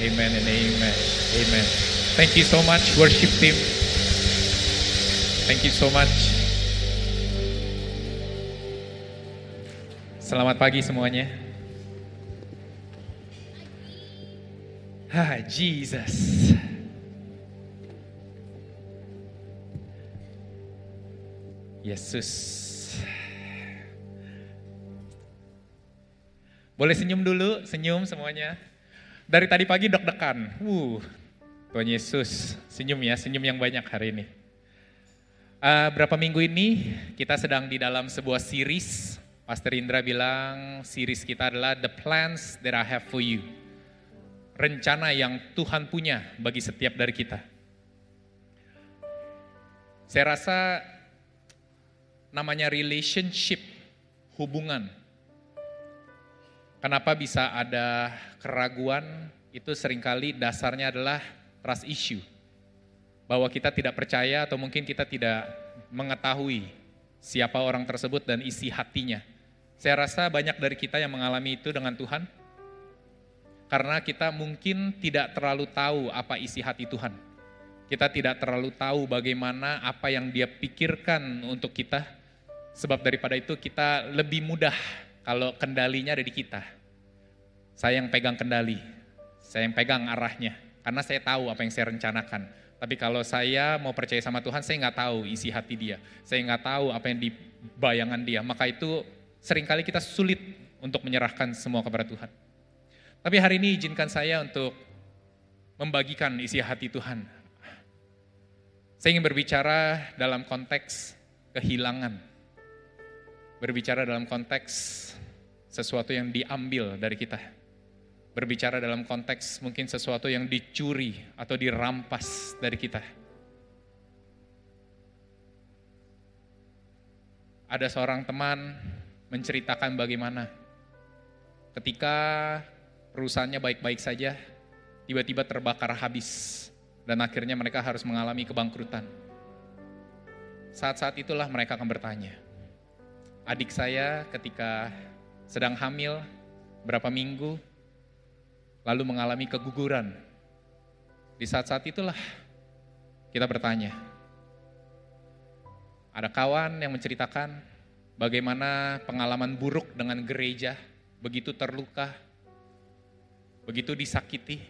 Amen and amen. Amen. Thank you so much, worship team. Thank you so much. Selamat pagi semuanya. Ah, Jesus. Yesus. Boleh senyum dulu, senyum semuanya. Dari tadi pagi deg-degan. Uh, Tuhan Yesus, senyum ya, senyum yang banyak hari ini. Uh, berapa minggu ini kita sedang di dalam sebuah series. Pastor Indra bilang series kita adalah The Plans That I Have For You. Rencana yang Tuhan punya bagi setiap dari kita. Saya rasa namanya relationship, hubungan, Kenapa bisa ada keraguan? Itu sering kali dasarnya adalah trust issue. Bahwa kita tidak percaya atau mungkin kita tidak mengetahui siapa orang tersebut dan isi hatinya. Saya rasa banyak dari kita yang mengalami itu dengan Tuhan. Karena kita mungkin tidak terlalu tahu apa isi hati Tuhan. Kita tidak terlalu tahu bagaimana apa yang dia pikirkan untuk kita. Sebab daripada itu kita lebih mudah kalau kendalinya ada di kita. Saya yang pegang kendali, saya yang pegang arahnya, karena saya tahu apa yang saya rencanakan. Tapi kalau saya mau percaya sama Tuhan, saya nggak tahu isi hati dia. Saya nggak tahu apa yang di bayangan dia. Maka itu sering kali kita sulit untuk menyerahkan semua kepada Tuhan. Tapi hari ini izinkan saya untuk membagikan isi hati Tuhan. Saya ingin berbicara dalam konteks kehilangan. Berbicara dalam konteks sesuatu yang diambil dari kita. Berbicara dalam konteks mungkin sesuatu yang dicuri atau dirampas dari kita. Ada seorang teman menceritakan bagaimana ketika perusahaannya baik-baik saja, tiba-tiba terbakar habis dan akhirnya mereka harus mengalami kebangkrutan. Saat-saat itulah mereka akan bertanya, adik saya ketika sedang hamil berapa minggu, lalu mengalami keguguran. Di saat-saat itulah kita bertanya, ada kawan yang menceritakan bagaimana pengalaman buruk dengan gereja, begitu terluka, begitu disakiti,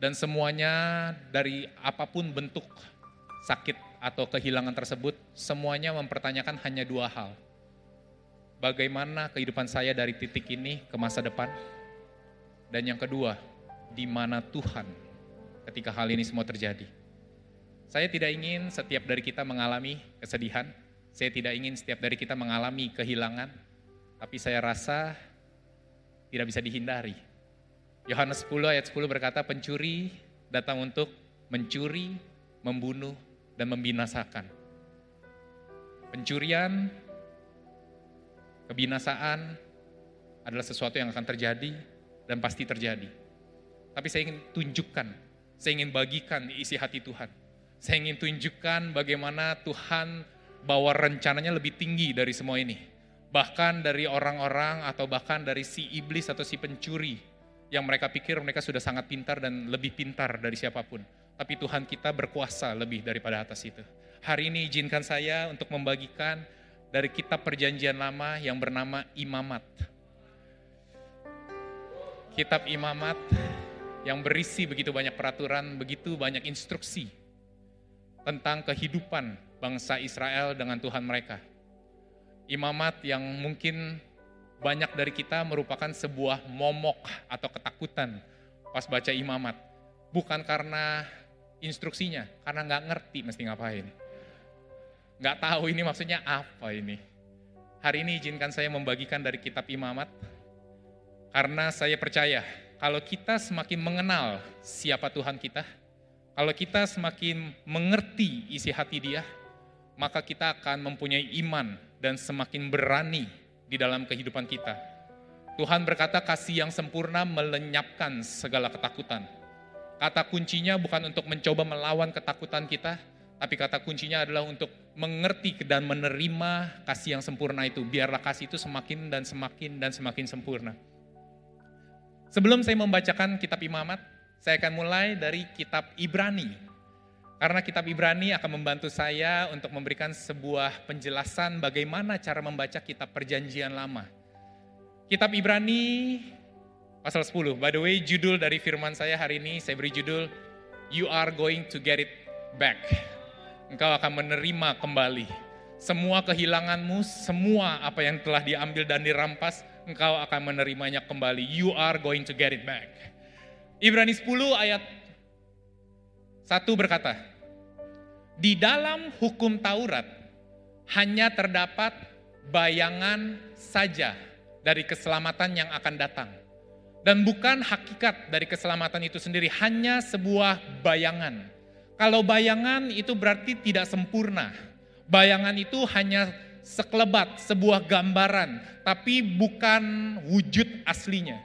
dan semuanya dari apa pun bentuk sakit atau kehilangan tersebut, semuanya mempertanyakan hanya dua hal. Bagaimana kehidupan saya dari titik ini ke masa depan? Dan yang kedua, di mana Tuhan ketika hal ini semua terjadi? Saya tidak ingin setiap dari kita mengalami kesedihan, saya tidak ingin setiap dari kita mengalami kehilangan, tapi saya rasa tidak bisa dihindari. Yohanes 10 ayat 10 berkata, pencuri datang untuk mencuri, membunuh, dan membinasakan. Pencurian, kebinasaan adalah sesuatu yang akan terjadi dan pasti terjadi. Tapi saya ingin tunjukkan, saya ingin bagikan isi hati Tuhan. Saya ingin tunjukkan bagaimana Tuhan bawa rencananya lebih tinggi dari semua ini. Bahkan dari orang-orang atau bahkan dari si iblis atau si pencuri yang mereka pikir mereka sudah sangat pintar dan lebih pintar dari siapa pun. Tapi Tuhan kita berkuasa lebih daripada atas itu. Hari ini izinkan saya untuk membagikan dari kitab perjanjian lama yang bernama Imamat. Kitab Imamat yang berisi begitu banyak peraturan, begitu banyak instruksi tentang kehidupan bangsa Israel dengan Tuhan mereka. Imamat yang mungkin banyak dari kita merupakan sebuah momok atau ketakutan pas baca imamat. Bukan karena instruksinya, karena nggak ngerti mesti ngapain. Nggak tahu ini maksudnya apa ini. Hari ini izinkan saya membagikan dari kitab imamat, karena saya percaya kalau kita semakin mengenal siapa Tuhan kita, kalau kita semakin mengerti isi hati Dia, maka kita akan mempunyai iman dan semakin berani di dalam kehidupan kita. Tuhan berkata, "Kasih yang sempurna melenyapkan segala ketakutan." Kata kuncinya bukan untuk mencoba melawan ketakutan kita, tapi kata kuncinya adalah untuk mengerti dan menerima kasih yang sempurna itu. Biarlah kasih itu semakin dan semakin dan semakin sempurna. Sebelum saya membacakan kitab Imamat, saya akan mulai dari kitab Ibrani. Karena kitab Ibrani akan membantu saya untuk memberikan sebuah penjelasan bagaimana cara membaca kitab perjanjian lama. Kitab Ibrani pasal 10. By the way, judul dari firman saya hari ini saya beri judul You are going to get it back. Engkau akan menerima kembali semua kehilanganmu, semua apa yang telah diambil dan dirampas, engkau akan menerimanya kembali. You are going to get it back. Ibrani 10 ayat 1 berkata, Di dalam hukum Taurat hanya terdapat bayangan saja dari keselamatan yang akan datang. Dan bukan hakikat dari keselamatan itu sendiri, hanya sebuah bayangan. Kalau bayangan itu berarti tidak sempurna. Bayangan itu hanya sekelebat, sebuah gambaran, tapi bukan wujud aslinya.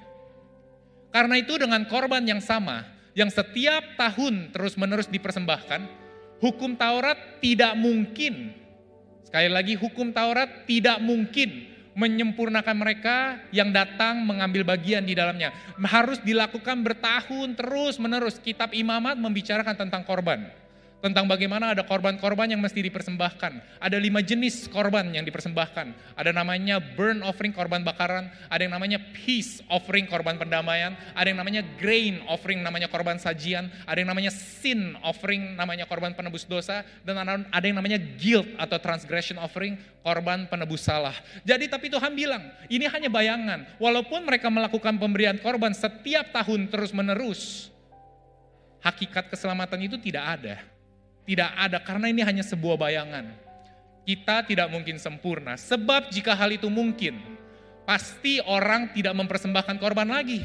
Karena itu dengan korban yang sama, yang setiap tahun terus-menerus dipersembahkan, hukum Taurat tidak mungkin, sekali lagi hukum Taurat tidak mungkin menyempurnakan mereka yang datang mengambil bagian di dalamnya. Harus dilakukan bertahun terus-menerus. Kitab Imamat membicarakan tentang korban tentang bagaimana ada korban-korban yang mesti dipersembahkan. Ada lima jenis korban yang dipersembahkan. Ada namanya burn offering korban bakaran, ada yang namanya peace offering korban pendamaian, ada yang namanya grain offering namanya korban sajian, ada yang namanya sin offering namanya korban penebus dosa, dan ada yang namanya guilt atau transgression offering korban penebus salah. Jadi tapi Tuhan bilang, ini hanya bayangan. Walaupun mereka melakukan pemberian korban setiap tahun terus menerus, hakikat keselamatan itu tidak ada. Tidak ada karena ini hanya sebuah bayangan. Kita tidak mungkin sempurna. Sebab jika hal itu mungkin, pasti orang tidak mempersembahkan korban lagi.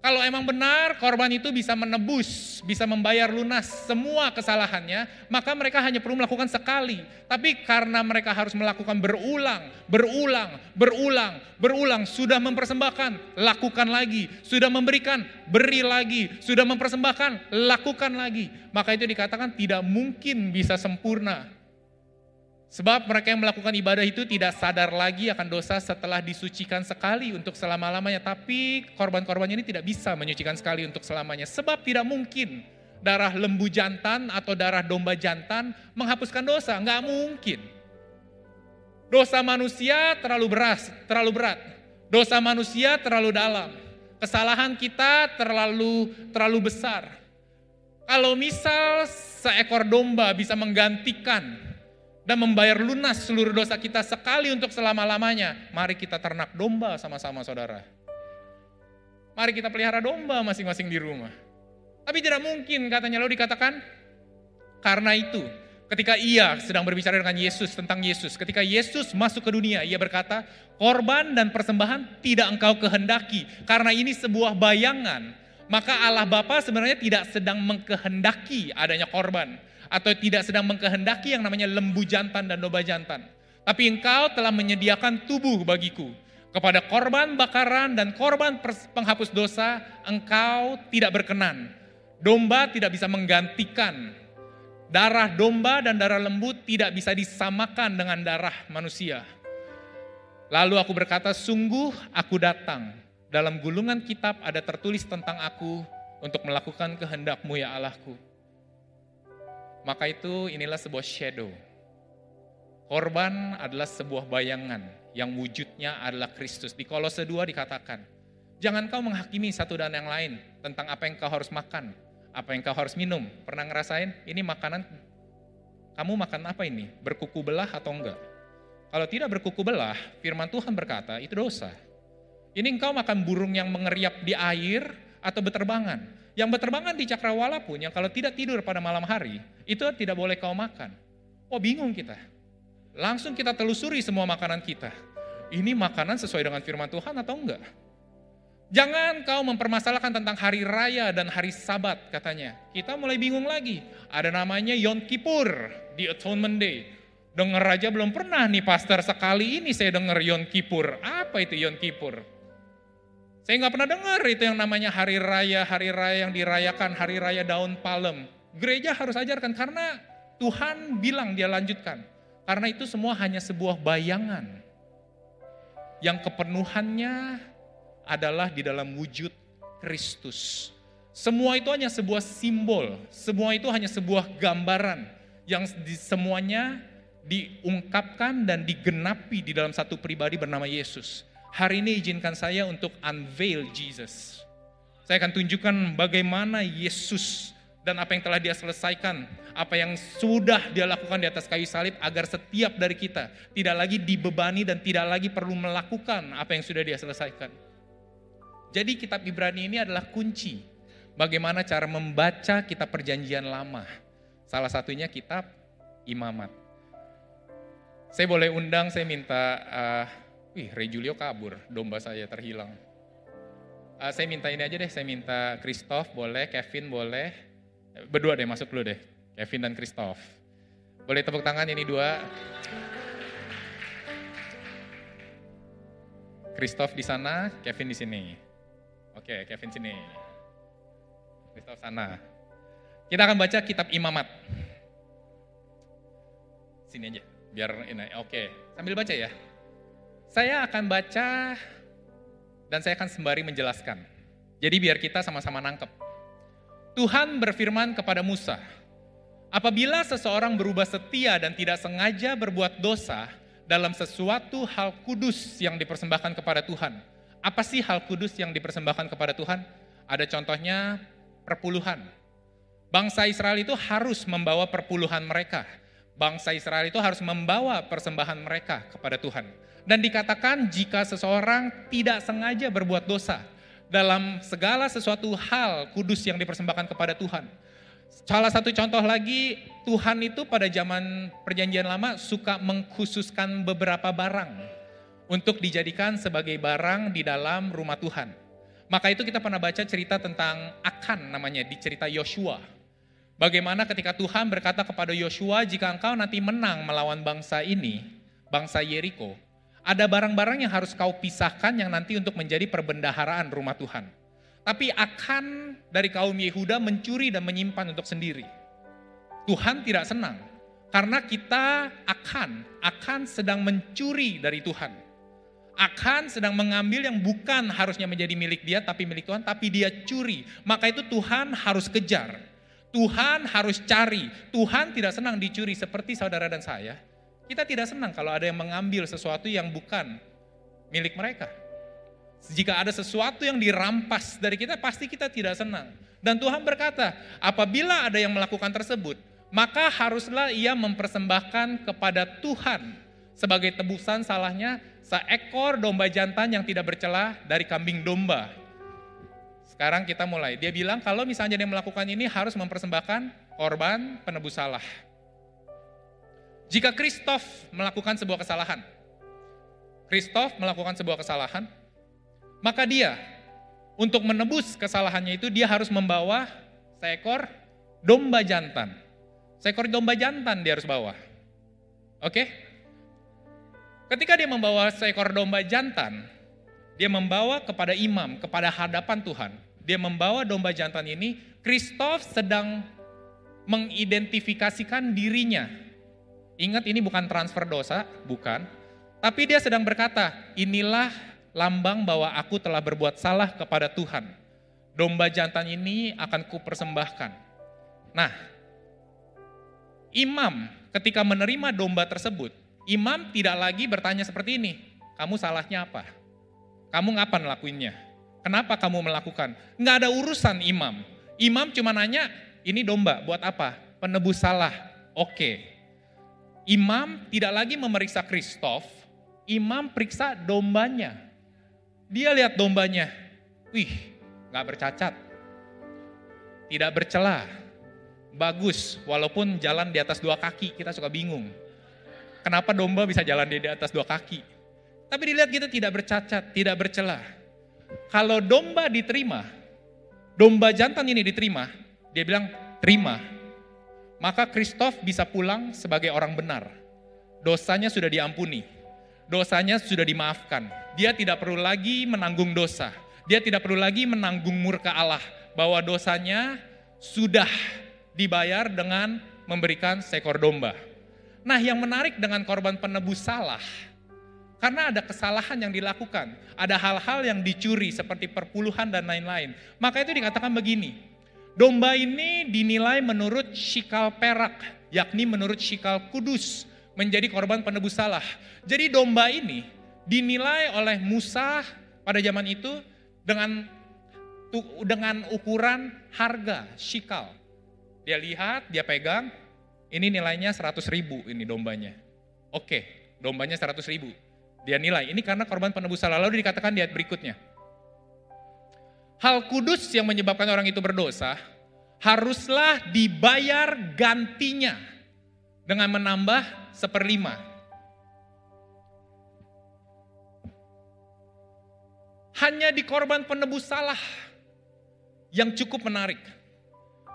Kalau emang benar korban itu bisa menebus, bisa membayar lunas semua kesalahannya, maka mereka hanya perlu melakukan sekali. Tapi karena mereka harus melakukan berulang, berulang, berulang, berulang, sudah mempersembahkan, lakukan lagi. Sudah memberikan, beri lagi. Sudah mempersembahkan, lakukan lagi. Maka itu dikatakan tidak mungkin bisa sempurna Sebab mereka yang melakukan ibadah itu tidak sadar lagi akan dosa setelah disucikan sekali untuk selama-lamanya. Tapi korban-korbannya ini tidak bisa menyucikan sekali untuk selamanya. Sebab tidak mungkin darah lembu jantan atau darah domba jantan menghapuskan dosa. Nggak mungkin. Dosa manusia terlalu beras, terlalu berat. Dosa manusia terlalu dalam. Kesalahan kita terlalu terlalu besar. Kalau misal seekor domba bisa menggantikan dan membayar lunas seluruh dosa kita sekali untuk selama-lamanya. Mari kita ternak domba sama-sama saudara. Mari kita pelihara domba masing-masing di rumah. Tapi tidak mungkin katanya lo dikatakan karena itu ketika ia sedang berbicara dengan Yesus tentang Yesus, ketika Yesus masuk ke dunia, ia berkata, korban dan persembahan tidak engkau kehendaki, karena ini sebuah bayangan. Maka Allah Bapa sebenarnya tidak sedang mengkehendaki adanya korban atau tidak sedang mengkehendaki yang namanya lembu jantan dan domba jantan. Tapi engkau telah menyediakan tubuh bagiku. Kepada korban bakaran dan korban penghapus dosa, engkau tidak berkenan. Domba tidak bisa menggantikan. Darah domba dan darah lembu tidak bisa disamakan dengan darah manusia. Lalu aku berkata, sungguh aku datang. Dalam gulungan kitab ada tertulis tentang aku untuk melakukan kehendakmu ya Allahku. Maka itu inilah sebuah shadow. Korban adalah sebuah bayangan yang wujudnya adalah Kristus. Di Kolose 2 dikatakan, jangan kau menghakimi satu dan yang lain tentang apa yang kau harus makan, apa yang kau harus minum. Pernah ngerasain ini makanan, kamu makan apa ini? Berkuku belah atau enggak? Kalau tidak berkuku belah, firman Tuhan berkata, itu dosa. Ini engkau makan burung yang mengeriap di air atau beterbangan. Yang berterbangan di cakrawala pun yang kalau tidak tidur pada malam hari, itu tidak boleh kau makan. Oh bingung kita. Langsung kita telusuri semua makanan kita. Ini makanan sesuai dengan firman Tuhan atau enggak? Jangan kau mempermasalahkan tentang hari raya dan hari sabat katanya. Kita mulai bingung lagi. Ada namanya Yom Kippur di Atonement Day. Dengar aja belum pernah nih pastor sekali ini saya dengar Yom Kippur. Apa itu Yom Kippur? Saya nggak pernah dengar itu yang namanya hari raya, hari raya yang dirayakan, hari raya daun palem. Gereja harus ajarkan karena Tuhan bilang dia lanjutkan. Karena itu semua hanya sebuah bayangan. Yang kepenuhannya adalah di dalam wujud Kristus. Semua itu hanya sebuah simbol, semua itu hanya sebuah gambaran yang semuanya diungkapkan dan digenapi di dalam satu pribadi bernama Yesus. Hari ini izinkan saya untuk unveil Jesus. Saya akan tunjukkan bagaimana Yesus dan apa yang telah dia selesaikan, apa yang sudah dia lakukan di atas kayu salib agar setiap dari kita tidak lagi dibebani dan tidak lagi perlu melakukan apa yang sudah dia selesaikan. Jadi kitab Ibrani ini adalah kunci bagaimana cara membaca kitab perjanjian lama. Salah satunya kitab imamat. Saya boleh undang, saya minta, uh, wih Ray Julio kabur, domba saya terhilang. Uh, saya minta ini aja deh, saya minta Christoph boleh, Kevin boleh, berdua deh masuk dulu deh, Kevin dan Christoph. Boleh tepuk tangan ini dua. Christoph di sana, Kevin di sini. Oke, Kevin sini. Christoph sana. Kita akan baca kitab Imamat. Sini aja, biar ini. Oke, sambil baca ya. Saya akan baca dan saya akan sembari menjelaskan. Jadi biar kita sama-sama nangkep. Tuhan berfirman kepada Musa, apabila seseorang berubah setia dan tidak sengaja berbuat dosa dalam sesuatu hal kudus yang dipersembahkan kepada Tuhan, apa sih hal kudus yang dipersembahkan kepada Tuhan? Ada contohnya perpuluhan. Bangsa Israel itu harus membawa perpuluhan mereka. Bangsa Israel itu harus membawa persembahan mereka kepada Tuhan. Dan dikatakan jika seseorang tidak sengaja berbuat dosa dalam segala sesuatu hal kudus yang dipersembahkan kepada Tuhan. Salah satu contoh lagi, Tuhan itu pada zaman perjanjian lama suka mengkhususkan beberapa barang untuk dijadikan sebagai barang di dalam rumah Tuhan. Maka itu kita pernah baca cerita tentang Akan namanya di cerita Yosua. Bagaimana ketika Tuhan berkata kepada Yosua, jika engkau nanti menang melawan bangsa ini, bangsa Yeriko, ada barang-barang yang harus kau pisahkan yang nanti untuk menjadi perbendaharaan rumah Tuhan. Tapi akan dari kaum Yehuda mencuri dan menyimpan untuk sendiri. Tuhan tidak senang karena kita akan akan sedang mencuri dari Tuhan akan sedang mengambil yang bukan harusnya menjadi milik dia tapi milik Tuhan tapi dia curi. Maka itu Tuhan harus kejar. Tuhan harus cari. Tuhan tidak senang dicuri seperti saudara dan saya. Kita tidak senang kalau ada yang mengambil sesuatu yang bukan milik mereka. Jika ada sesuatu yang dirampas dari kita pasti kita tidak senang. Dan Tuhan berkata, apabila ada yang melakukan tersebut, maka haruslah ia mempersembahkan kepada Tuhan sebagai tebusan salahnya seekor domba jantan yang tidak bercelah dari kambing domba. Sekarang kita mulai. Dia bilang kalau misalnya dia melakukan ini harus mempersembahkan korban penebus salah. Jika Kristof melakukan sebuah kesalahan, Kristof melakukan sebuah kesalahan, maka dia untuk menebus kesalahannya itu dia harus membawa seekor domba jantan. Seekor domba jantan dia harus bawa. Oke? Ketika dia membawa seekor domba jantan, dia membawa kepada imam, kepada hadapan Tuhan. Dia membawa domba jantan ini, Kristof sedang mengidentifikasikan dirinya. Ingat ini bukan transfer dosa, bukan. Tapi dia sedang berkata, inilah lambang bahwa aku telah berbuat salah kepada Tuhan. Domba jantan ini akan kupersembahkan. Nah, imam ketika menerima domba tersebut, Imam tidak lagi bertanya seperti ini, kamu salahnya apa? Kamu ngapa ngelakuinnya? Kenapa kamu melakukan? Nggak ada urusan imam. Imam cuma nanya, ini domba buat apa? Penebus salah. Oke. Imam tidak lagi memeriksa Kristof, imam periksa dombanya. Dia lihat dombanya, wih nggak bercacat, tidak bercelah, bagus walaupun jalan di atas dua kaki kita suka bingung Kenapa domba bisa jalan di atas dua kaki? Tapi dilihat kita tidak bercacat, tidak bercelah. kalau domba diterima, domba jantan ini diterima, dia bilang terima. Maka Kristof bisa pulang sebagai orang benar. Dosanya sudah diampuni. Dosanya sudah dimaafkan. Dia tidak perlu lagi menanggung dosa. Dia tidak perlu lagi menanggung murka Allah. Bahwa dosanya sudah dibayar dengan memberikan seekor domba. Nah yang menarik dengan korban penebus salah, karena ada kesalahan yang dilakukan, ada hal-hal yang dicuri seperti perpuluhan dan lain-lain. Maka itu dikatakan begini, domba ini dinilai menurut shikal perak, yakni menurut shikal kudus, menjadi korban penebus salah. Jadi domba ini dinilai oleh Musa pada zaman itu dengan dengan ukuran harga shikal. Dia lihat, dia pegang, ini nilainya 100 ribu ini dombanya. Oke, dombanya 100 ribu dia nilai. Ini karena korban penebus salah. Lalu dikatakan di ayat berikutnya. Hal kudus yang menyebabkan orang itu berdosa haruslah dibayar gantinya dengan menambah seperlima. Hanya di korban penebus salah yang cukup menarik.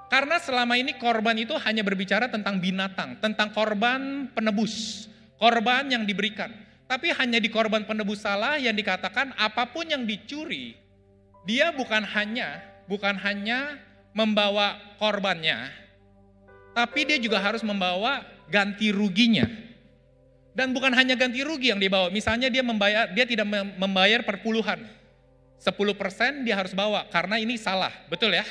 Karena selama ini korban itu hanya berbicara tentang binatang, tentang korban penebus, korban yang diberikan. Tapi hanya di korban penebus salah yang dikatakan apa pun yang dicuri, dia bukan hanya bukan hanya membawa korbannya, tapi dia juga harus membawa ganti ruginya. Dan bukan hanya ganti rugi yang dibawa, misalnya dia membayar dia tidak membayar perpuluhan. 10% dia harus bawa karena ini salah, betul ya?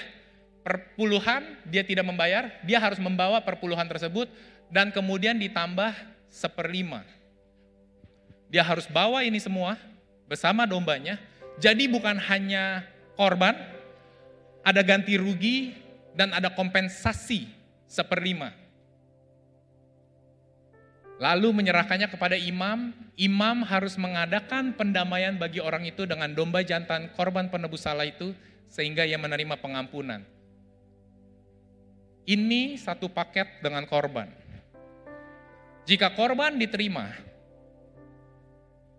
Perpuluhan dia tidak membayar, dia harus membawa perpuluhan tersebut dan kemudian ditambah seperlima. Dia harus bawa ini semua bersama dombanya. Jadi bukan hanya korban, ada ganti rugi dan ada kompensasi seperlima. Lalu menyerahkannya kepada imam, imam harus mengadakan pendamaian bagi orang itu dengan domba jantan korban penebus salah itu sehingga ia menerima pengampunan. Ini satu paket dengan korban. Jika korban diterima,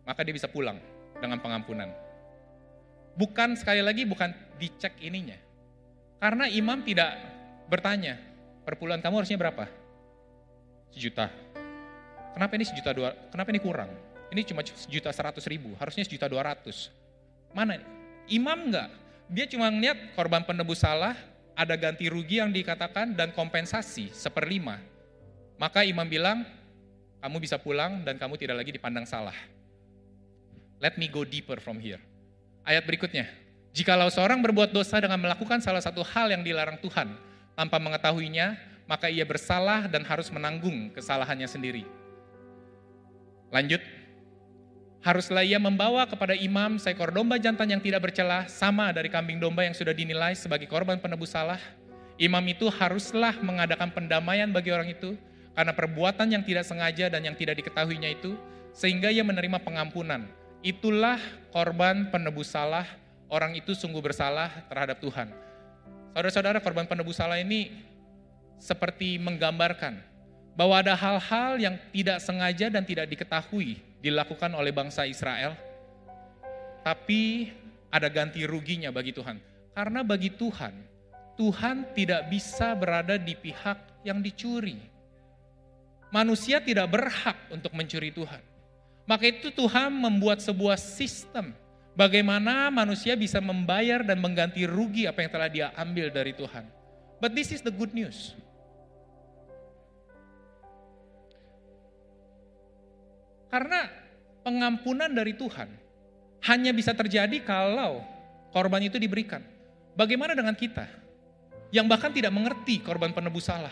maka dia bisa pulang dengan pengampunan. Bukan sekali lagi bukan dicek ininya. Karena imam tidak bertanya, perpuluhan kamu harusnya berapa? Sejuta. Kenapa ini sejuta dua, kenapa ini kurang? Ini cuma sejuta seratus ribu, harusnya sejuta dua ratus. Mana? Imam enggak, dia cuma melihat korban penebus salah, ada ganti rugi yang dikatakan dan kompensasi seperlima. Maka imam bilang, kamu bisa pulang dan kamu tidak lagi dipandang salah. Let me go deeper from here. Ayat berikutnya. Jikalau seorang berbuat dosa dengan melakukan salah satu hal yang dilarang Tuhan tanpa mengetahuinya, maka ia bersalah dan harus menanggung kesalahannya sendiri. Lanjut. Haruslah ia membawa kepada imam seekor domba jantan yang tidak bercelah sama dari kambing domba yang sudah dinilai sebagai korban penebus salah. Imam itu haruslah mengadakan pendamaian bagi orang itu karena perbuatan yang tidak sengaja dan yang tidak diketahuinya itu sehingga ia menerima pengampunan itulah korban penebus salah, orang itu sungguh bersalah terhadap Tuhan. Saudara-saudara, korban penebus salah ini seperti menggambarkan bahwa ada hal-hal yang tidak sengaja dan tidak diketahui dilakukan oleh bangsa Israel, tapi ada ganti ruginya bagi Tuhan. Karena bagi Tuhan, Tuhan tidak bisa berada di pihak yang dicuri. Manusia tidak berhak untuk mencuri Tuhan. Maka itu Tuhan membuat sebuah sistem bagaimana manusia bisa membayar dan mengganti rugi apa yang telah dia ambil dari Tuhan. But this is the good news. Karena pengampunan dari Tuhan hanya bisa terjadi kalau korban itu diberikan. Bagaimana dengan kita yang bahkan tidak mengerti korban penebus salah,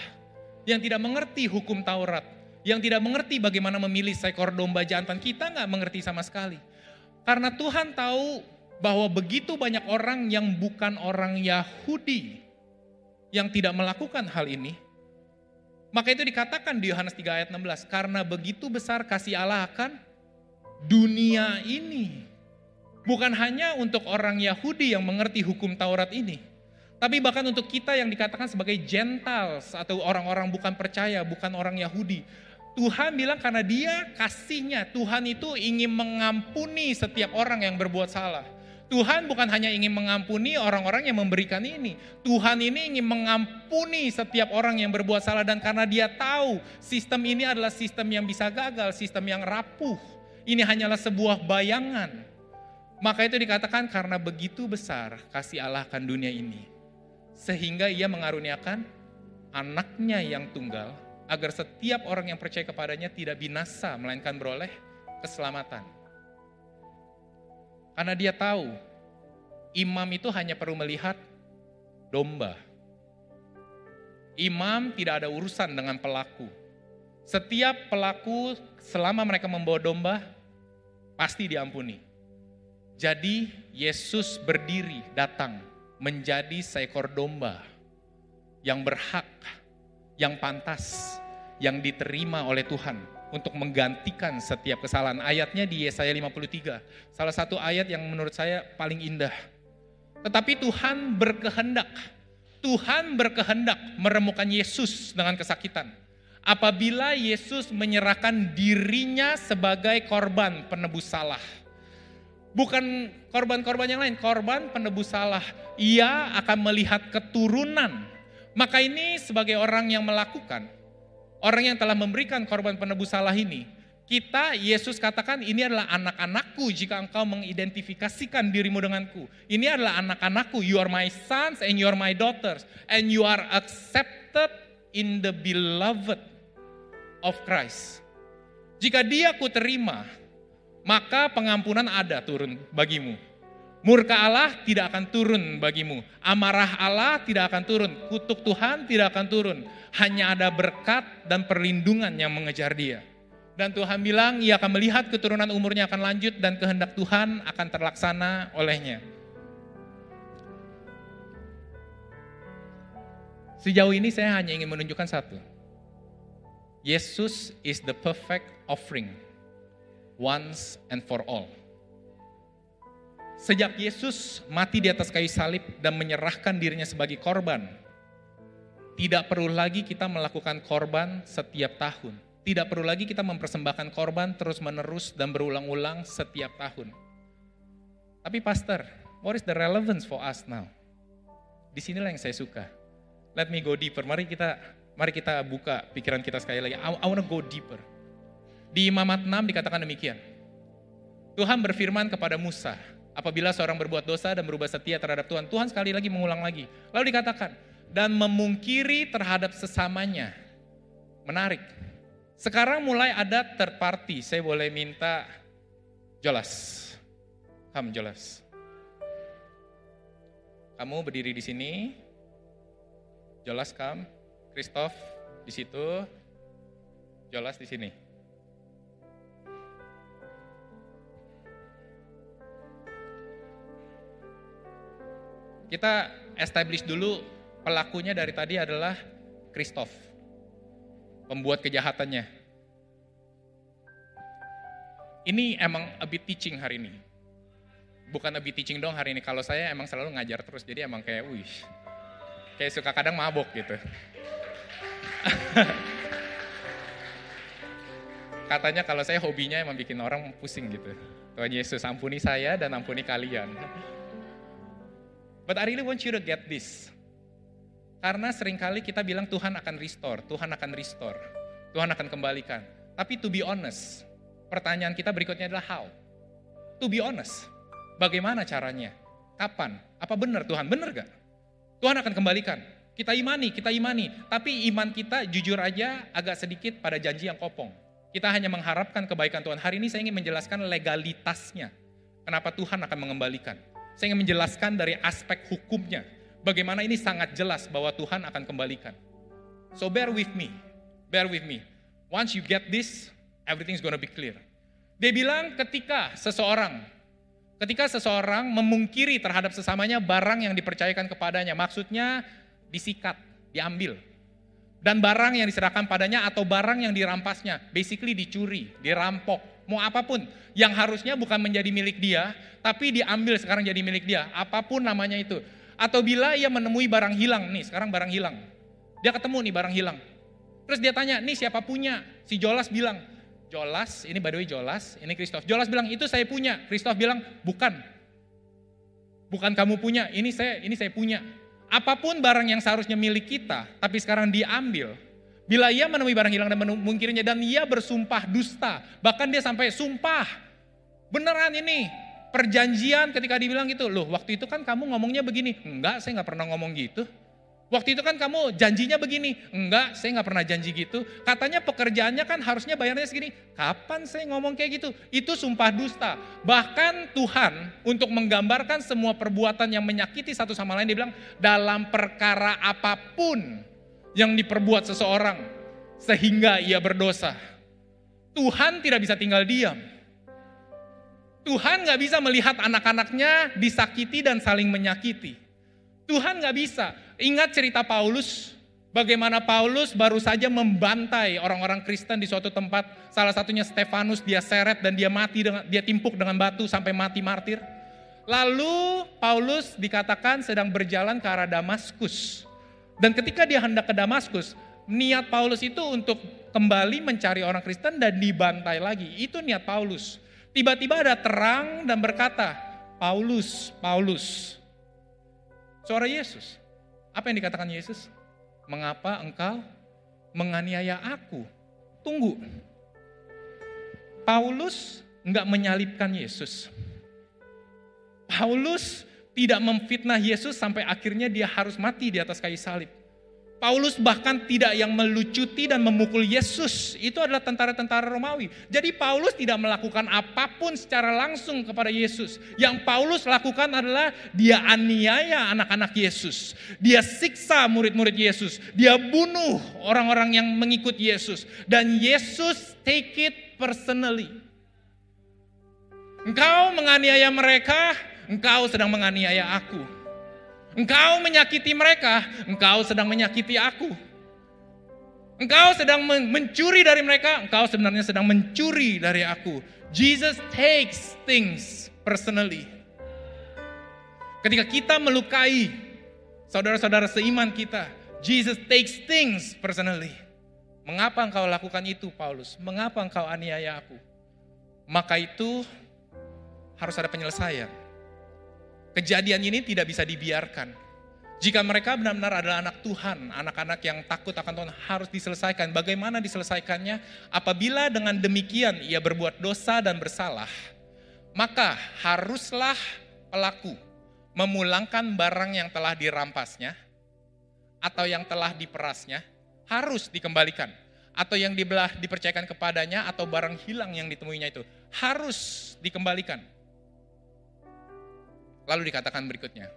yang tidak mengerti hukum Taurat, yang tidak mengerti bagaimana memilih seekor domba jantan. Kita nggak mengerti sama sekali. Karena Tuhan tahu bahwa begitu banyak orang yang bukan orang Yahudi yang tidak melakukan hal ini. Maka itu dikatakan di Yohanes 3 ayat 16, karena begitu besar kasih Allah akan dunia ini. Bukan hanya untuk orang Yahudi yang mengerti hukum Taurat ini, tapi bahkan untuk kita yang dikatakan sebagai Gentiles atau orang-orang bukan percaya, bukan orang Yahudi. Tuhan bilang karena dia kasihnya, Tuhan itu ingin mengampuni setiap orang yang berbuat salah. Tuhan bukan hanya ingin mengampuni orang-orang yang memberikan ini. Tuhan ini ingin mengampuni setiap orang yang berbuat salah dan karena dia tahu sistem ini adalah sistem yang bisa gagal, sistem yang rapuh. Ini hanyalah sebuah bayangan. Maka itu dikatakan karena begitu besar kasih Allah akan dunia ini. Sehingga ia mengaruniakan anaknya yang tunggal agar setiap orang yang percaya kepadanya tidak binasa melainkan beroleh keselamatan. Karena dia tahu imam itu hanya perlu melihat domba. Imam tidak ada urusan dengan pelaku. Setiap pelaku selama mereka membawa domba pasti diampuni. Jadi Yesus berdiri datang menjadi seekor domba yang berhak, yang pantas, yang diterima oleh Tuhan untuk menggantikan setiap kesalahan. Ayatnya di Yesaya 53. Salah satu ayat yang menurut saya paling indah. Tetapi Tuhan berkehendak. Tuhan berkehendak meremukan Yesus dengan kesakitan. Apabila Yesus menyerahkan dirinya sebagai korban penebus salah. Bukan korban-korban yang lain, korban penebus salah. Ia akan melihat keturunan. Maka ini sebagai orang yang melakukan, orang yang telah memberikan korban penebus salah ini, kita Yesus katakan ini adalah anak-anakku jika engkau mengidentifikasikan dirimu denganku. Ini adalah anak-anakku, you are my sons and you are my daughters and you are accepted in the beloved of Christ. Jika dia ku terima, maka pengampunan ada turun bagimu. Murka Allah tidak akan turun bagimu. Amarah Allah tidak akan turun. Kutuk Tuhan tidak akan turun. Hanya ada berkat dan perlindungan yang mengejar dia. Dan Tuhan bilang ia akan melihat keturunan umurnya akan lanjut dan kehendak Tuhan akan terlaksana olehnya. Sejauh ini saya hanya ingin menunjukkan satu. Yesus is the perfect offering once and for all. Sejak Yesus mati di atas kayu salib dan menyerahkan dirinya sebagai korban, tidak perlu lagi kita melakukan korban setiap tahun. Tidak perlu lagi kita mempersembahkan korban terus-menerus dan berulang-ulang setiap tahun. Tapi pastor, what is the relevance for us now? Di sinilah yang saya suka. Let me go deeper. Mari kita mari kita buka pikiran kita sekali lagi. I, I want to go deeper. Di Imamat 6 dikatakan demikian. Tuhan berfirman kepada Musa, Apabila seorang berbuat dosa dan berubah setia terhadap Tuhan, Tuhan sekali lagi mengulang lagi. Lalu dikatakan, dan memungkiri terhadap sesamanya. Menarik. Sekarang mulai ada third. Saya boleh minta jelas. Kamu jelas. Kamu berdiri di sini. Jelas kam. Christoph di situ. Jelas di sini. Kita establish dulu pelakunya dari tadi adalah Christoph. Pembuat kejahatannya. Ini emang a bit teaching hari ini. Bukan a bit teaching dong hari ini. Kalau saya emang selalu ngajar terus. Jadi emang kayak wih. Kayak suka kadang mabok gitu. Katanya kalau saya hobinya emang bikin orang pusing gitu. Tuhan Yesus ampuni saya dan ampuni kalian. But I really want you to get this. Karena sering kali kita bilang Tuhan akan restore, Tuhan akan restore, Tuhan akan kembalikan. Tapi to be honest, pertanyaan kita berikutnya adalah how? To be honest, bagaimana caranya? Kapan? Apa benar Tuhan? Benar gak? Tuhan akan kembalikan. Kita imani, kita imani. Tapi iman kita jujur aja agak sedikit pada janji yang kopong. Kita hanya mengharapkan kebaikan Tuhan. Hari ini saya ingin menjelaskan legalitasnya. Kenapa Tuhan akan mengembalikan. Saya ingin menjelaskan dari aspek hukumnya. Bagaimana ini sangat jelas bahwa Tuhan akan kembalikan. So bear with me. Bear with me. Once you get this, everything's gonna be clear. Dia bilang ketika seseorang ketika seseorang memungkiri terhadap sesamanya barang yang dipercayakan kepadanya, maksudnya disikat, diambil. Dan barang yang diserahkan padanya atau barang yang dirampasnya, basically dicuri, dirampok, mau apa pun yang harusnya bukan menjadi milik dia, tapi diambil sekarang jadi milik dia, apa pun namanya itu. Atau bila ia menemui barang hilang, nih sekarang barang hilang. Dia ketemu nih barang hilang. Terus dia tanya, nih siapa punya? Si Jolas bilang, Jolas, ini by the way Jolas, ini Christoph. Jolas bilang, itu saya punya. Christoph bilang, bukan. Bukan kamu punya, ini saya ini saya punya. Apa pun barang yang seharusnya milik kita, tapi sekarang diambil. Bila ia menemui barang hilang dan memungkirinya dan ia bersumpah dusta, bahkan dia sampai sumpah. Beneran ini, perjanjian ketika dibilang gitu, loh waktu itu kan kamu ngomongnya begini. Enggak, saya nggak pernah ngomong gitu. Waktu itu kan kamu janjinya begini. Enggak, saya nggak pernah janji gitu. Katanya pekerjaannya kan harusnya bayarnya segini. Kapan saya ngomong kayak gitu? Itu sumpah dusta. Bahkan Tuhan untuk menggambarkan semua perbuatan yang menyakiti satu sama lain, dia bilang dalam perkara apa pun yang diperbuat seseorang sehingga ia berdosa. Tuhan tidak bisa tinggal diam. Tuhan nggak bisa melihat anak-anaknya disakiti dan saling menyakiti. Tuhan nggak bisa. Ingat cerita Paulus, bagaimana Paulus baru saja membantai orang-orang Kristen di suatu tempat. Salah satunya Stefanus, dia seret dan dia mati dengan dia timpuk dengan batu sampai mati martir. Lalu Paulus dikatakan sedang berjalan ke arah Damaskus. Dan ketika dia hendak ke Damaskus, niat Paulus itu untuk kembali mencari orang Kristen dan dibantai lagi. Itu niat Paulus. Tiba-tiba ada terang dan berkata, Paulus, Paulus. Suara Yesus. Apa yang dikatakan Yesus? Mengapa engkau menganiaya aku? Tunggu. Paulus enggak menyalibkan Yesus. Paulus tidak memfitnah Yesus sampai akhirnya dia harus mati di atas kayu salib. Paulus bahkan tidak yang melucuti dan memukul Yesus. Itu adalah tentara-tentara Romawi. Jadi Paulus tidak melakukan apa pun secara langsung kepada Yesus. Yang Paulus lakukan adalah dia aniaya anak-anak Yesus. Dia siksa murid-murid Yesus. Dia bunuh orang-orang yang mengikut Yesus. Dan Yesus take it personally. Engkau menganiaya mereka, engkau sedang menganiaya aku. Engkau menyakiti mereka, engkau sedang menyakiti aku. Engkau sedang mencuri dari mereka, engkau sebenarnya sedang mencuri dari aku. Jesus takes things personally. Ketika kita melukai saudara-saudara seiman kita, Jesus takes things personally. Mengapa engkau lakukan itu, Paulus? Mengapa engkau aniaya aku? Maka itu harus ada penyelesaian. Kejadian ini tidak bisa dibiarkan. Jika mereka benar-benar adalah anak Tuhan, anak-anak yang takut akan Tuhan harus diselesaikan. Bagaimana diselesaikannya? Apabila dengan demikian ia berbuat dosa dan bersalah, maka haruslah pelaku memulangkan barang yang telah dirampasnya atau yang telah diperasnya harus dikembalikan atau yang dibelah dipercayakan kepadanya atau barang hilang yang ditemuinya itu harus dikembalikan Lalu dikatakan berikutnya,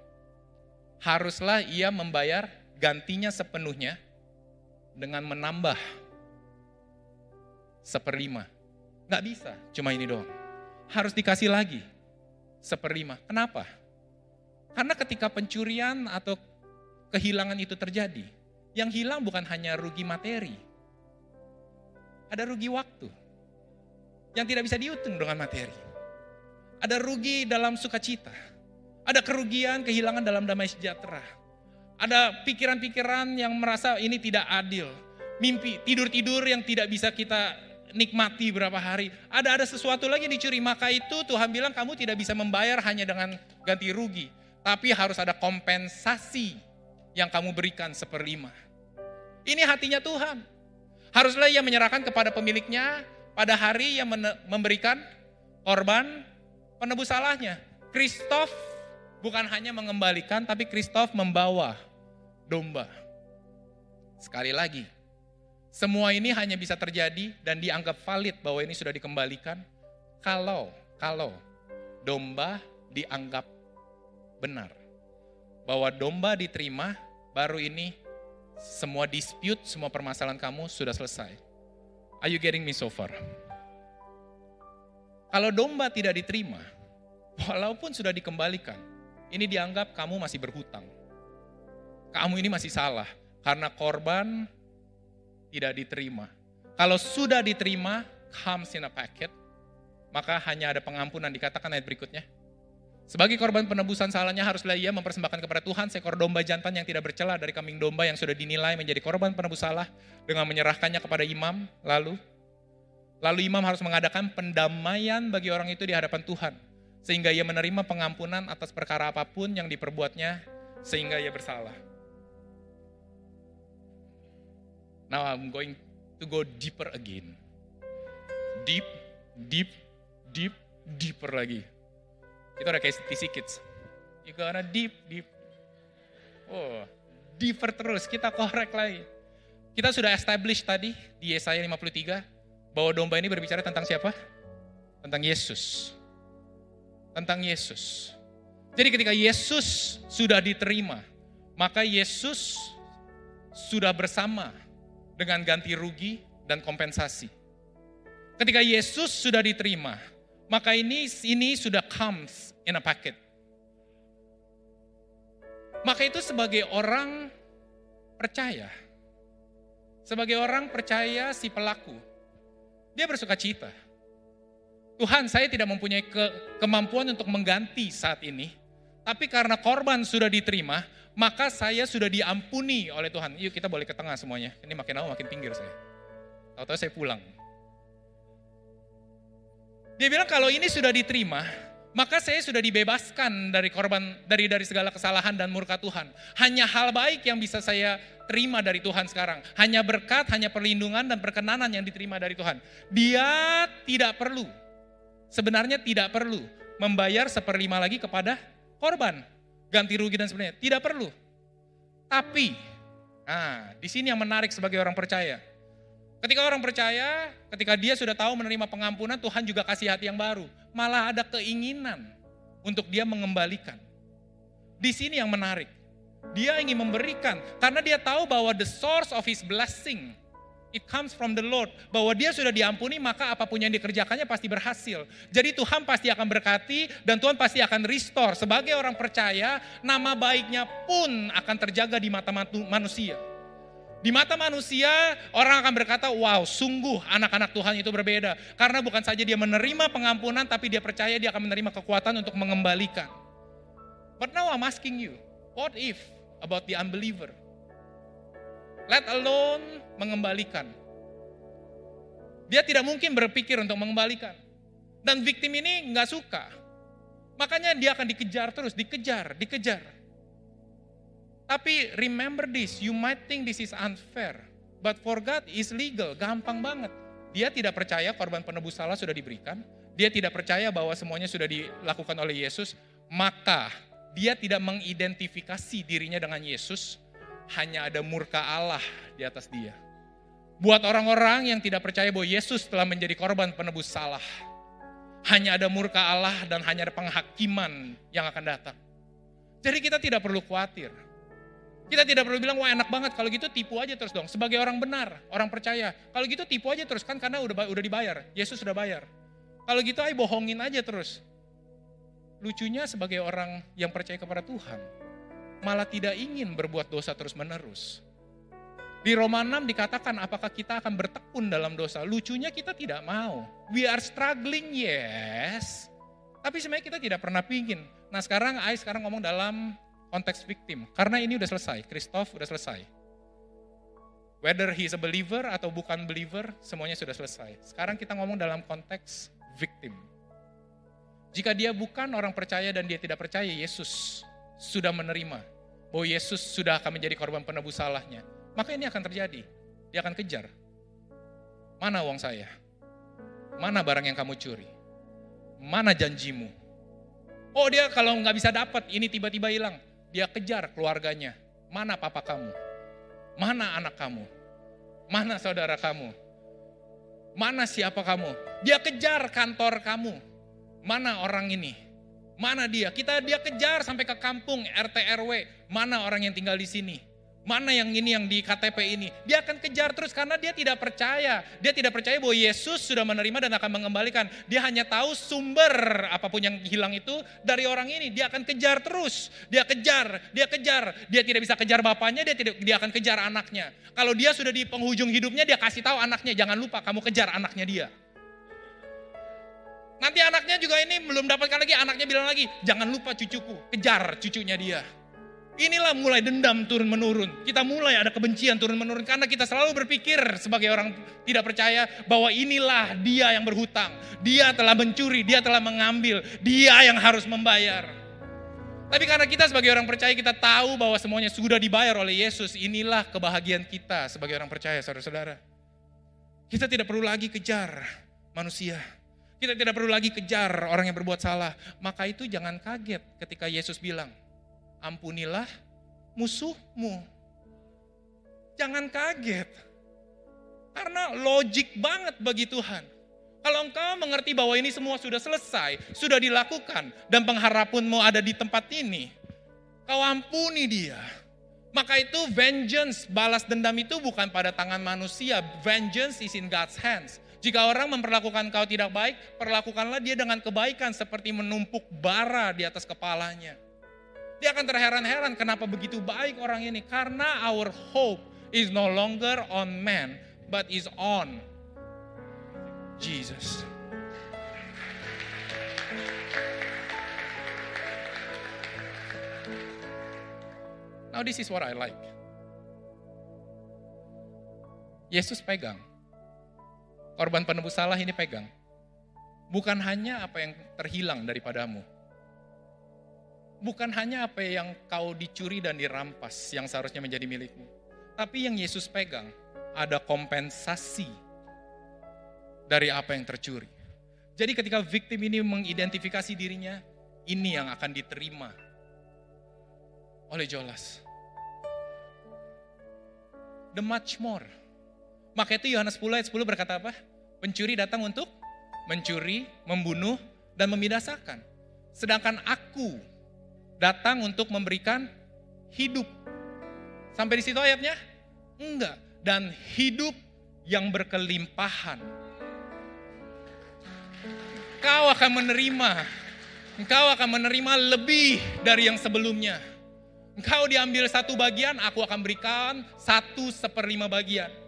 haruslah ia membayar gantinya sepenuhnya dengan menambah seperlima. Nggak bisa, cuma ini doang. Harus dikasih lagi seperlima. Kenapa? Karena ketika pencurian atau kehilangan itu terjadi, yang hilang bukan hanya rugi materi, ada rugi waktu yang tidak bisa dihitung dengan materi. Ada rugi dalam sukacita, ada kerugian, kehilangan dalam damai sejahtera. Ada pikiran-pikiran yang merasa ini tidak adil. Mimpi, tidur-tidur yang tidak bisa kita nikmati berapa hari. Ada ada sesuatu lagi dicuri, maka itu Tuhan bilang kamu tidak bisa membayar hanya dengan ganti rugi. Tapi harus ada kompensasi yang kamu berikan seperlima. Ini hatinya Tuhan. Haruslah ia menyerahkan kepada pemiliknya pada hari yang memberikan korban penebus salahnya. Kristof bukan hanya mengembalikan, tapi Kristof membawa domba. Sekali lagi, semua ini hanya bisa terjadi dan dianggap valid bahwa ini sudah dikembalikan kalau kalau domba dianggap benar. Bahwa domba diterima, baru ini semua dispute, semua permasalahan kamu sudah selesai. Are you getting me so far? Kalau domba tidak diterima, walaupun sudah dikembalikan, ini dianggap kamu masih berhutang. Kamu ini masih salah karena korban tidak diterima. Kalau sudah diterima, comes in a packet, maka hanya ada pengampunan dikatakan ayat berikutnya. Sebagai korban penebusan salahnya haruslah ia mempersembahkan kepada Tuhan seekor domba jantan yang tidak bercela dari kambing domba yang sudah dinilai menjadi korban penebus salah dengan menyerahkannya kepada imam. Lalu, lalu imam harus mengadakan pendamaian bagi orang itu di hadapan Tuhan sehingga ia menerima pengampunan atas perkara apa pun yang diperbuatnya sehingga ia bersalah. Now I'm going to go deeper again. Deep, deep, deep, deeper lagi. Itu ada kayak TC Kids. You gonna deep, deep. Oh, deeper terus, kita korek lagi. Kita sudah establish tadi di Yesaya 53 bahwa domba ini berbicara tentang siapa? Tentang Yesus. Tentang Yesus. Jadi ketika Yesus sudah diterima, maka Yesus sudah bersama dengan ganti rugi dan kompensasi. Ketika Yesus sudah diterima, maka ini ini sudah comes in a packet. Maka itu sebagai orang percaya, sebagai orang percaya si pelaku, dia bersuka cita. Tuhan saya tidak mempunyai ke, kemampuan untuk mengganti saat ini, tapi karena korban sudah diterima, maka saya sudah diampuni oleh Tuhan. Yuk kita boleh ke tengah semuanya. Ini makin lama makin pinggir saya. Tahu-tahu saya pulang. Dia bilang kalau ini sudah diterima, maka saya sudah dibebaskan dari korban dari dari segala kesalahan dan murka Tuhan. Hanya hal baik yang bisa saya terima dari Tuhan sekarang. Hanya berkat, hanya perlindungan dan perkenanan yang diterima dari Tuhan. Dia tidak perlu, sebenarnya tidak perlu membayar seperlima lagi kepada korban, ganti rugi dan sebagainya. Tidak perlu. Tapi, nah di sini yang menarik sebagai orang percaya. Ketika orang percaya, ketika dia sudah tahu menerima pengampunan, Tuhan juga kasih hati yang baru. Malah ada keinginan untuk dia mengembalikan. Di sini yang menarik. Dia ingin memberikan karena dia tahu bahwa the source of his blessing it comes from the Lord. Bahwa dia sudah diampuni maka apa pun yang dikerjakannya pasti berhasil. Jadi Tuhan pasti akan berkati dan Tuhan pasti akan restore. Sebagai orang percaya, nama baiknya pun akan terjaga di mata manusia. Di mata manusia, orang akan berkata, wow sungguh anak-anak Tuhan itu berbeda. Karena bukan saja dia menerima pengampunan, tapi dia percaya dia akan menerima kekuatan untuk mengembalikan. But now I'm asking you, what if about the unbeliever? Let alone mengembalikan. Dia tidak mungkin berpikir untuk mengembalikan. Dan victim ini nggak suka. Makanya dia akan dikejar terus, dikejar, dikejar. Tapi remember this, you might think this is unfair. But for God is legal, gampang banget. Dia tidak percaya korban penebus salah sudah diberikan. Dia tidak percaya bahwa semuanya sudah dilakukan oleh Yesus. Maka dia tidak mengidentifikasi dirinya dengan Yesus. Hanya ada murka Allah di atas dia. Buat orang-orang yang tidak percaya bahwa Yesus telah menjadi korban penebus salah. Hanya ada murka Allah dan hanya ada penghakiman yang akan datang. Jadi kita tidak perlu khawatir kita tidak perlu bilang, wah enak banget, kalau gitu tipu aja terus dong. Sebagai orang benar, orang percaya. Kalau gitu tipu aja terus, kan karena udah udah dibayar. Yesus sudah bayar. Kalau gitu ayo bohongin aja terus. Lucunya sebagai orang yang percaya kepada Tuhan, malah tidak ingin berbuat dosa terus menerus. Di Roma 6 dikatakan apakah kita akan bertekun dalam dosa. Lucunya kita tidak mau. We are struggling, yes. Tapi sebenarnya kita tidak pernah pingin. Nah sekarang Ais sekarang ngomong dalam konteks victim. Karena ini udah selesai, Christoph udah selesai. Whether he is a believer atau bukan believer, semuanya sudah selesai. Sekarang kita ngomong dalam konteks victim. Jika dia bukan orang percaya dan dia tidak percaya, Yesus sudah menerima bahwa Yesus sudah akan menjadi korban penebus salahnya. Maka ini akan terjadi. Dia akan kejar. Mana uang saya? Mana barang yang kamu curi? Mana janjimu? Oh dia kalau nggak bisa dapat, ini tiba-tiba hilang. Dia kejar keluarganya. Mana papa kamu? Mana anak kamu? Mana saudara kamu? Mana siapa kamu? Dia kejar kantor kamu. Mana orang ini? Mana dia? Kita dia kejar sampai ke kampung RT RW. Mana orang yang tinggal di sini? Mana yang ini yang di KTP ini? Dia akan kejar terus karena dia tidak percaya. Dia tidak percaya bahwa Yesus sudah menerima dan akan mengembalikan. Dia hanya tahu sumber apa pun yang hilang itu dari orang ini. Dia akan kejar terus. Dia kejar, dia kejar. Dia tidak bisa kejar bapaknya, dia tidak dia akan kejar anaknya. Kalau dia sudah di penghujung hidupnya, dia kasih tahu anaknya, jangan lupa kamu kejar anaknya dia. Nanti anaknya juga ini belum dapatkan lagi, anaknya bilang lagi, jangan lupa cucuku, kejar cucunya dia. Inilah mulai dendam turun menurun. Kita mulai ada kebencian turun menurun karena kita selalu berpikir sebagai orang tidak percaya bahwa inilah dia yang berhutang. Dia telah mencuri, dia telah mengambil, dia yang harus membayar. Tapi karena kita sebagai orang percaya kita tahu bahwa semuanya sudah dibayar oleh Yesus. Inilah kebahagiaan kita sebagai orang percaya saudara-saudara. Kita tidak perlu lagi kejar manusia. Kita tidak perlu lagi kejar orang yang berbuat salah. Maka itu jangan kaget ketika Yesus bilang, ampunilah musuhmu. Jangan kaget. Karena logik banget bagi Tuhan. Kalau engkau mengerti bahwa ini semua sudah selesai, sudah dilakukan, dan pengharapanmu ada di tempat ini, kau ampuni dia. Maka itu vengeance, balas dendam itu bukan pada tangan manusia. Vengeance is in God's hands. Jika orang memperlakukan kau tidak baik, perlakukanlah dia dengan kebaikan seperti menumpuk bara di atas kepalanya. Dia akan terheran-heran kenapa begitu baik orang ini. Karena our hope is no longer on man, but is on Jesus. Now this is what I like. Yesus pegang. Korban penebus salah ini pegang. Bukan hanya apa yang terhilang daripadamu, bukan hanya apa yang kau dicuri dan dirampas yang seharusnya menjadi milikmu. Tapi yang Yesus pegang ada kompensasi dari apa yang tercuri. Jadi ketika victim ini mengidentifikasi dirinya, ini yang akan diterima oleh Jolas. The much more. Maka itu Yohanes 10 ayat 10 berkata apa? Pencuri datang untuk mencuri, membunuh, dan membinasakan. Sedangkan aku datang untuk memberikan hidup. Sampai di situ ayatnya? Enggak. Dan hidup yang berkelimpahan. Engkau akan menerima. Engkau akan menerima lebih dari yang sebelumnya. Engkau diambil satu bagian, aku akan berikan satu seperlima bagian.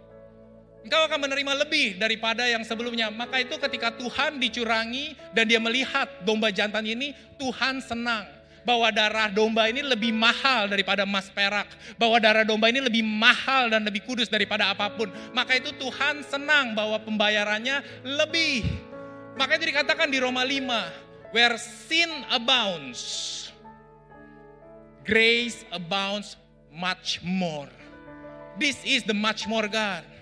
Engkau akan menerima lebih daripada yang sebelumnya. Maka itu ketika Tuhan dicurangi dan dia melihat domba jantan ini, Tuhan senang bahwa darah domba ini lebih mahal daripada emas perak, bahwa darah domba ini lebih mahal dan lebih kudus daripada apa pun. Maka itu Tuhan senang bahwa pembayarannya lebih. Maka itu dikatakan di Roma 5, where sin abounds, grace abounds much more. This is the much more God.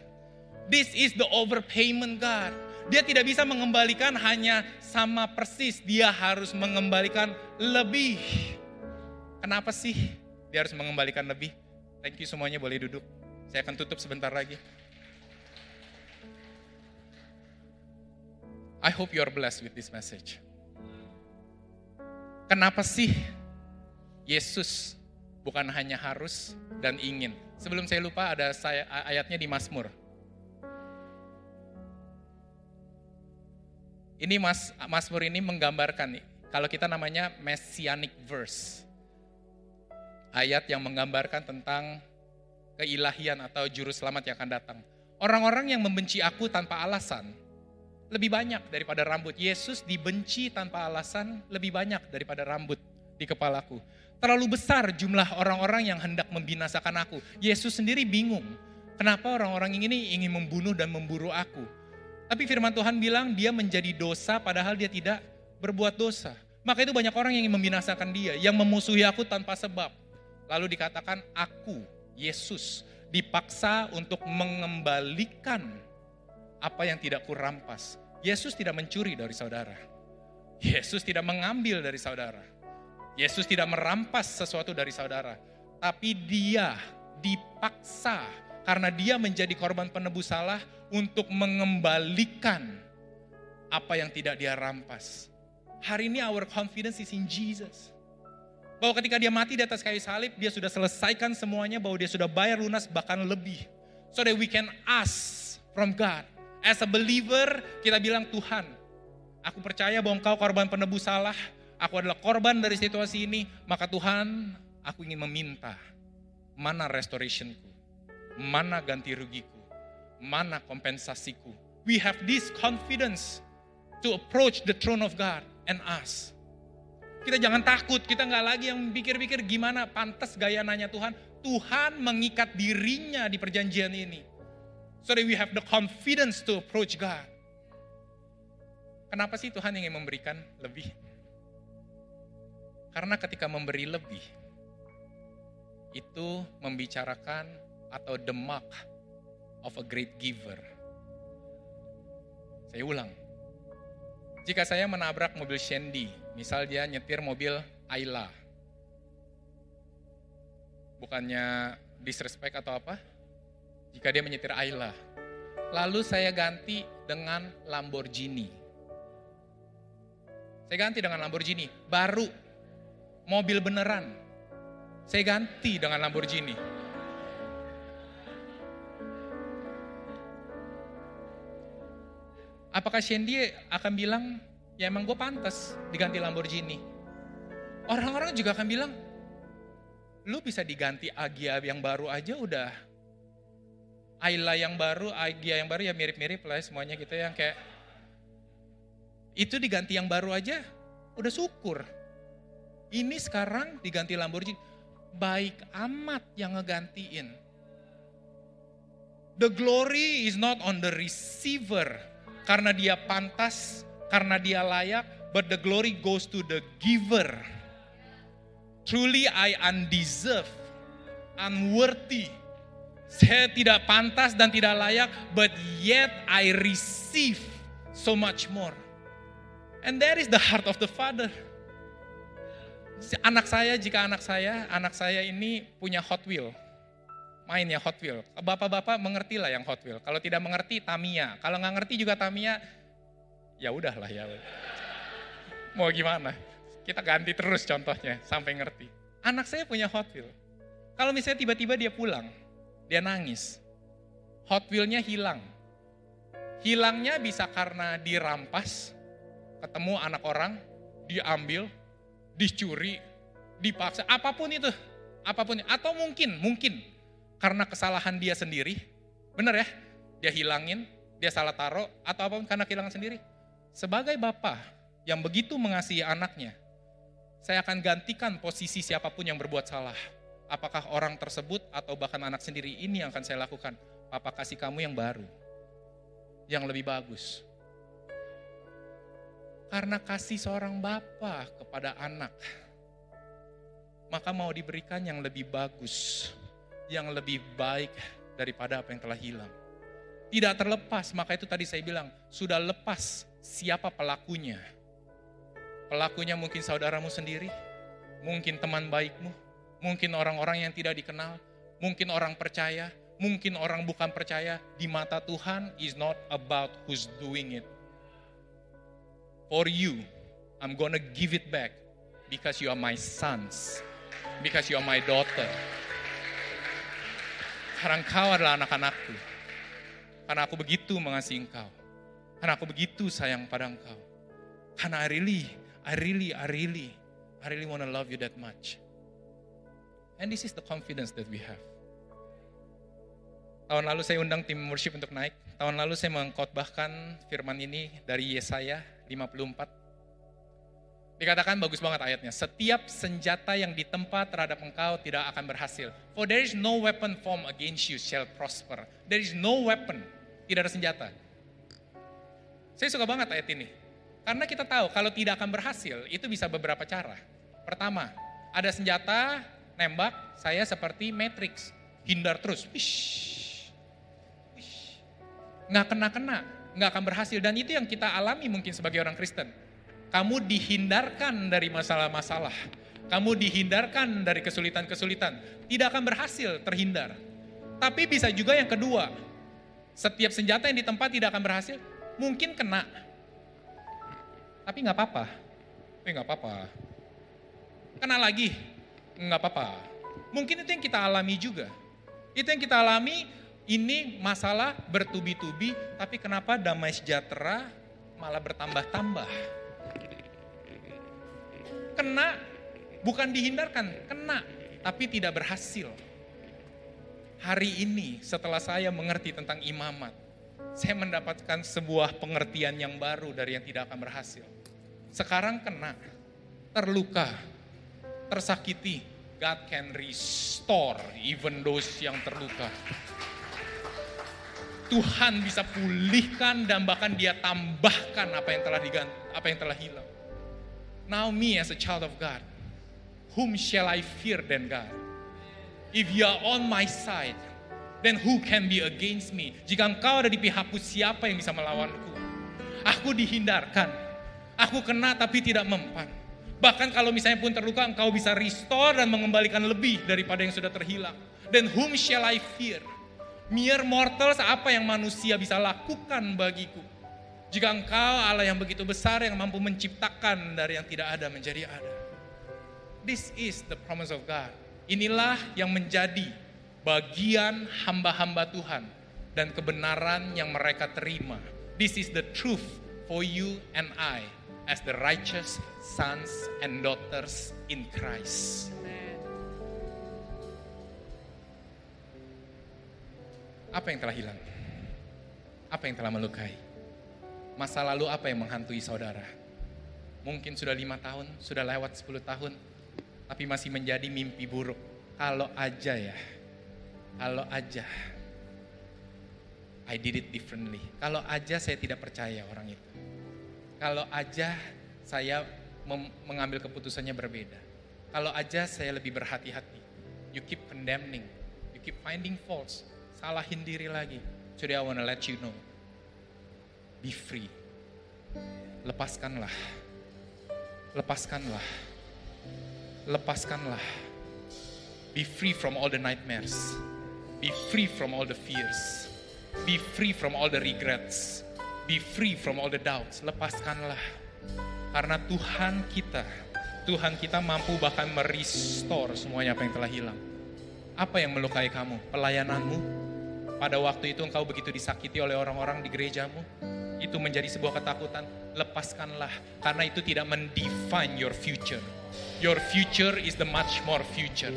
This is the overpayment God. Dia tidak bisa mengembalikan hanya sama persis, dia harus mengembalikan lebih. Kenapa sih dia harus mengembalikan lebih? Thank you semuanya boleh duduk. Saya akan tutup sebentar lagi. I hope you are blessed with this message. Kenapa sih Yesus bukan hanya harus dan ingin? Sebelum saya lupa ada ayatnya di Mazmur. Ini Mas Mazmur ini menggambarkan nih, kalau kita namanya messianic verse. Ayat yang menggambarkan tentang keilahian atau juru selamat yang akan datang. Orang-orang yang membenci aku tanpa alasan lebih banyak daripada rambut. Yesus dibenci tanpa alasan lebih banyak daripada rambut di kepalaku. Terlalu besar jumlah orang-orang yang hendak membinasakan aku. Yesus sendiri bingung. Kenapa orang-orang ini ingin membunuh dan memburu aku? Tapi firman Tuhan bilang dia menjadi dosa padahal dia tidak berbuat dosa. Maka itu banyak orang yang ingin membinasakan dia, yang memusuhi aku tanpa sebab. Lalu dikatakan aku, Yesus, dipaksa untuk mengembalikan apa yang tidak kurampas. Yesus tidak mencuri dari saudara. Yesus tidak mengambil dari saudara. Yesus tidak merampas sesuatu dari saudara. Tapi dia dipaksa karena dia menjadi korban penebus salah untuk mengembalikan apa yang tidak dia rampas. Hari ini our confidence is in Jesus. Bahwa ketika dia mati di atas kayu salib, dia sudah selesaikan semuanya, bahwa dia sudah bayar lunas bahkan lebih. So that we can ask from God. As a believer, kita bilang Tuhan, aku percaya bahwa engkau korban penebus salah, aku adalah korban dari situasi ini, maka Tuhan, aku ingin meminta, mana restorationku, mana ganti rugiku, mana kompensasiku. We have this confidence to approach the throne of God and ask. Kita jangan takut, kita nggak lagi yang pikir-pikir gimana pantas gaya nanya Tuhan. Tuhan mengikat dirinya di perjanjian ini. So that we have the confidence to approach God. Kenapa sih Tuhan ingin memberikan lebih? Karena ketika memberi lebih, itu membicarakan atau the mark of a great giver. Saya ulang. Jika saya menabrak mobil Shandy, misal dia nyetir mobil Ayla. Bukannya disrespect atau apa? Jika dia menyetir Ayla. Lalu saya ganti dengan Lamborghini. Saya ganti dengan Lamborghini, baru mobil beneran. Saya ganti dengan Lamborghini. Apakah Shandy akan bilang, ya emang gue pantas diganti Lamborghini? Orang-orang juga akan bilang, lu bisa diganti Agia yang baru aja udah. Ayla yang baru, Agia yang baru ya mirip-mirip lah semuanya gitu yang kayak itu diganti yang baru aja udah syukur. Ini sekarang diganti Lamborghini. Baik amat yang ngegantiin. The glory is not on the receiver. Karena dia pantas, karena dia layak, but the glory goes to the giver. Truly I undeserved, unworthy. Saya tidak pantas dan tidak layak, but yet I receive so much more. And that is the heart of the Father. Anak saya, jika anak saya, anak saya ini punya Hot Wheel. Mainnya Hot Wheel. Bapak-bapak mengerti lah yang Hot Wheel. Kalau tidak mengerti, Tamiya. Kalau nggak ngerti juga Tamiya, ya udahlah ya. Mau gimana? Kita ganti terus contohnya sampai ngerti. Anak saya punya Hot Wheel. Kalau misalnya tiba-tiba dia pulang, dia nangis. Hot Wheel-nya hilang. Hilangnya bisa karena dirampas, ketemu anak orang, diambil, dicuri, dipaksa, apa pun itu. Apa pun, atau mungkin, mungkin karena kesalahan dia sendiri, benar ya, dia hilangin, dia salah taruh, atau apa pun karena kehilangan sendiri. Sebagai bapak yang begitu mengasihi anaknya, saya akan gantikan posisi siapa pun yang berbuat salah. Apakah orang tersebut atau bahkan anak sendiri ini yang akan saya lakukan. Papa kasih kamu yang baru, yang lebih bagus. Karena kasih seorang bapak kepada anak, maka mau diberikan yang lebih bagus, yang lebih baik daripada apa yang telah hilang. Tidak terlepas, maka itu tadi saya bilang, sudah lepas siapa pelakunya. Pelakunya mungkin saudaramu sendiri, mungkin teman baikmu, mungkin orang-orang yang tidak dikenal, mungkin orang percaya, mungkin orang bukan percaya. Di mata Tuhan is not about who's doing it. For you, I'm gonna give it back because you are my sons, because you are my daughter. Karena engkau adalah anak-anakku. Karena aku begitu mengasihi engkau. Karena aku begitu sayang pada engkau. Karena I really, I really, I really, I really want to love you that much. And this is the confidence that we have. Tahun lalu saya undang tim worship untuk naik. Tahun lalu saya mengkhotbahkan firman ini dari Yesaya 54. Dikatakan bagus banget ayatnya. Setiap senjata yang ditempa terhadap engkau tidak akan berhasil. For there is no weapon formed against you shall prosper. There is no weapon. Tidak ada senjata. Saya suka banget ayat ini. Karena kita tahu kalau tidak akan berhasil itu bisa beberapa cara. Pertama, ada senjata nembak saya seperti Matrix. Hindar terus. Wish. Wish. Nggak kena-kena, nggak akan berhasil. Dan itu yang kita alami mungkin sebagai orang Kristen kamu dihindarkan dari masalah-masalah. Kamu dihindarkan dari kesulitan-kesulitan. Tidak akan berhasil terhindar. Tapi bisa juga yang kedua. Setiap senjata yang ditempat tidak akan berhasil. Mungkin kena. Tapi nggak apa-apa. Tapi nggak apa-apa. Kena lagi. Nggak apa-apa. Mungkin itu yang kita alami juga. Itu yang kita alami, ini masalah bertubi-tubi, tapi kenapa damai sejahtera malah bertambah-tambah kena, bukan dihindarkan, kena, tapi tidak berhasil. Hari ini setelah saya mengerti tentang imamat, saya mendapatkan sebuah pengertian yang baru dari yang tidak akan berhasil. Sekarang kena, terluka, tersakiti, God can restore even those yang terluka. Tuhan bisa pulihkan dan bahkan dia tambahkan apa yang telah diganti, apa yang telah hilang. Now me as a child of God, whom shall I fear than God? If you are on my side, then who can be against me? Jika engkau ada di pihakku, siapa yang bisa melawanku? Aku dihindarkan, aku kena tapi tidak mempan. Bahkan kalau misalnya pun terluka, engkau bisa restore dan mengembalikan lebih daripada yang sudah terhilang. Then whom shall I fear? Mere mortals apa yang manusia bisa lakukan bagiku? Jika engkau Allah yang begitu besar yang mampu menciptakan dari yang tidak ada menjadi ada. This is the promise of God. Inilah yang menjadi bagian hamba-hamba Tuhan dan kebenaran yang mereka terima. This is the truth for you and I as the righteous sons and daughters in Christ. Apa yang telah hilang? Apa yang telah melukai? Masa lalu apa yang menghantui saudara? Mungkin sudah lima tahun, sudah lewat sepuluh tahun, tapi masih menjadi mimpi buruk. Kalau aja ya, kalau aja, I did it differently. Kalau aja saya tidak percaya orang itu. Kalau aja saya mengambil keputusannya berbeda. Kalau aja saya lebih berhati-hati. You keep condemning, you keep finding faults salahin diri lagi. Today I wanna let you know. Be free. Lepaskanlah. Lepaskanlah. Lepaskanlah. Be free from all the nightmares. Be free from all the fears. Be free from all the regrets. Be free from all the doubts. Lepaskanlah. Karena Tuhan kita, Tuhan kita mampu bahkan merestore semuanya apa yang telah hilang. Apa yang melukai kamu? Pelayananmu, pada waktu itu engkau begitu disakiti oleh orang-orang di gerejamu, itu menjadi sebuah ketakutan, lepaskanlah karena itu tidak mendefine your future. Your future is the much more future.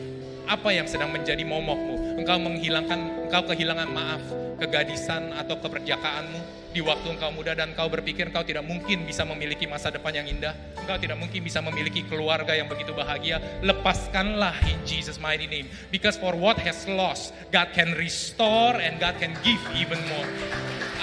Apa yang sedang menjadi momokmu? Engkau menghilangkan, engkau kehilangan maaf, kegadisan atau keperjakaanmu di waktu engkau muda dan engkau berpikir engkau tidak mungkin bisa memiliki masa depan yang indah. Engkau tidak mungkin bisa memiliki keluarga yang begitu bahagia. Lepaskanlah in Jesus mighty name. Because for what has lost, God can restore and God can give even more.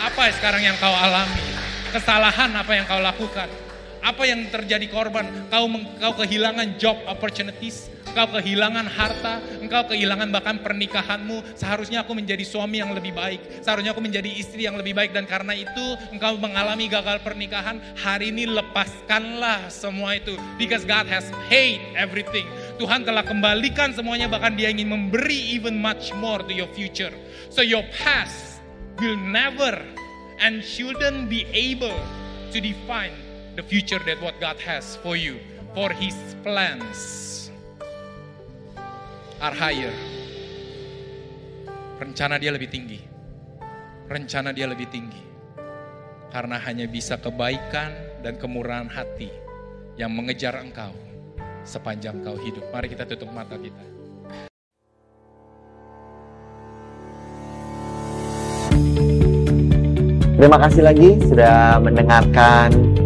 Apa sekarang yang kau alami? Kesalahan apa yang kau lakukan? Apa yang terjadi korban? Kau kau kehilangan job opportunities, kau kehilangan harta, engkau kehilangan bahkan pernikahanmu. Seharusnya aku menjadi suami yang lebih baik, seharusnya aku menjadi istri yang lebih baik dan karena itu engkau mengalami gagal pernikahan. Hari ini lepaskanlah semua itu because God has paid everything. Tuhan telah kembalikan semuanya bahkan dia ingin memberi even much more to your future. So your past will never and shouldn't be able to define the future that what God has for you. For his plans are higher. Rencana dia lebih tinggi. Rencana dia lebih tinggi. Karena hanya bisa kebaikan dan kemurahan hati yang mengejar engkau sepanjang kau hidup. Mari kita tutup mata kita. Terima kasih lagi sudah mendengarkan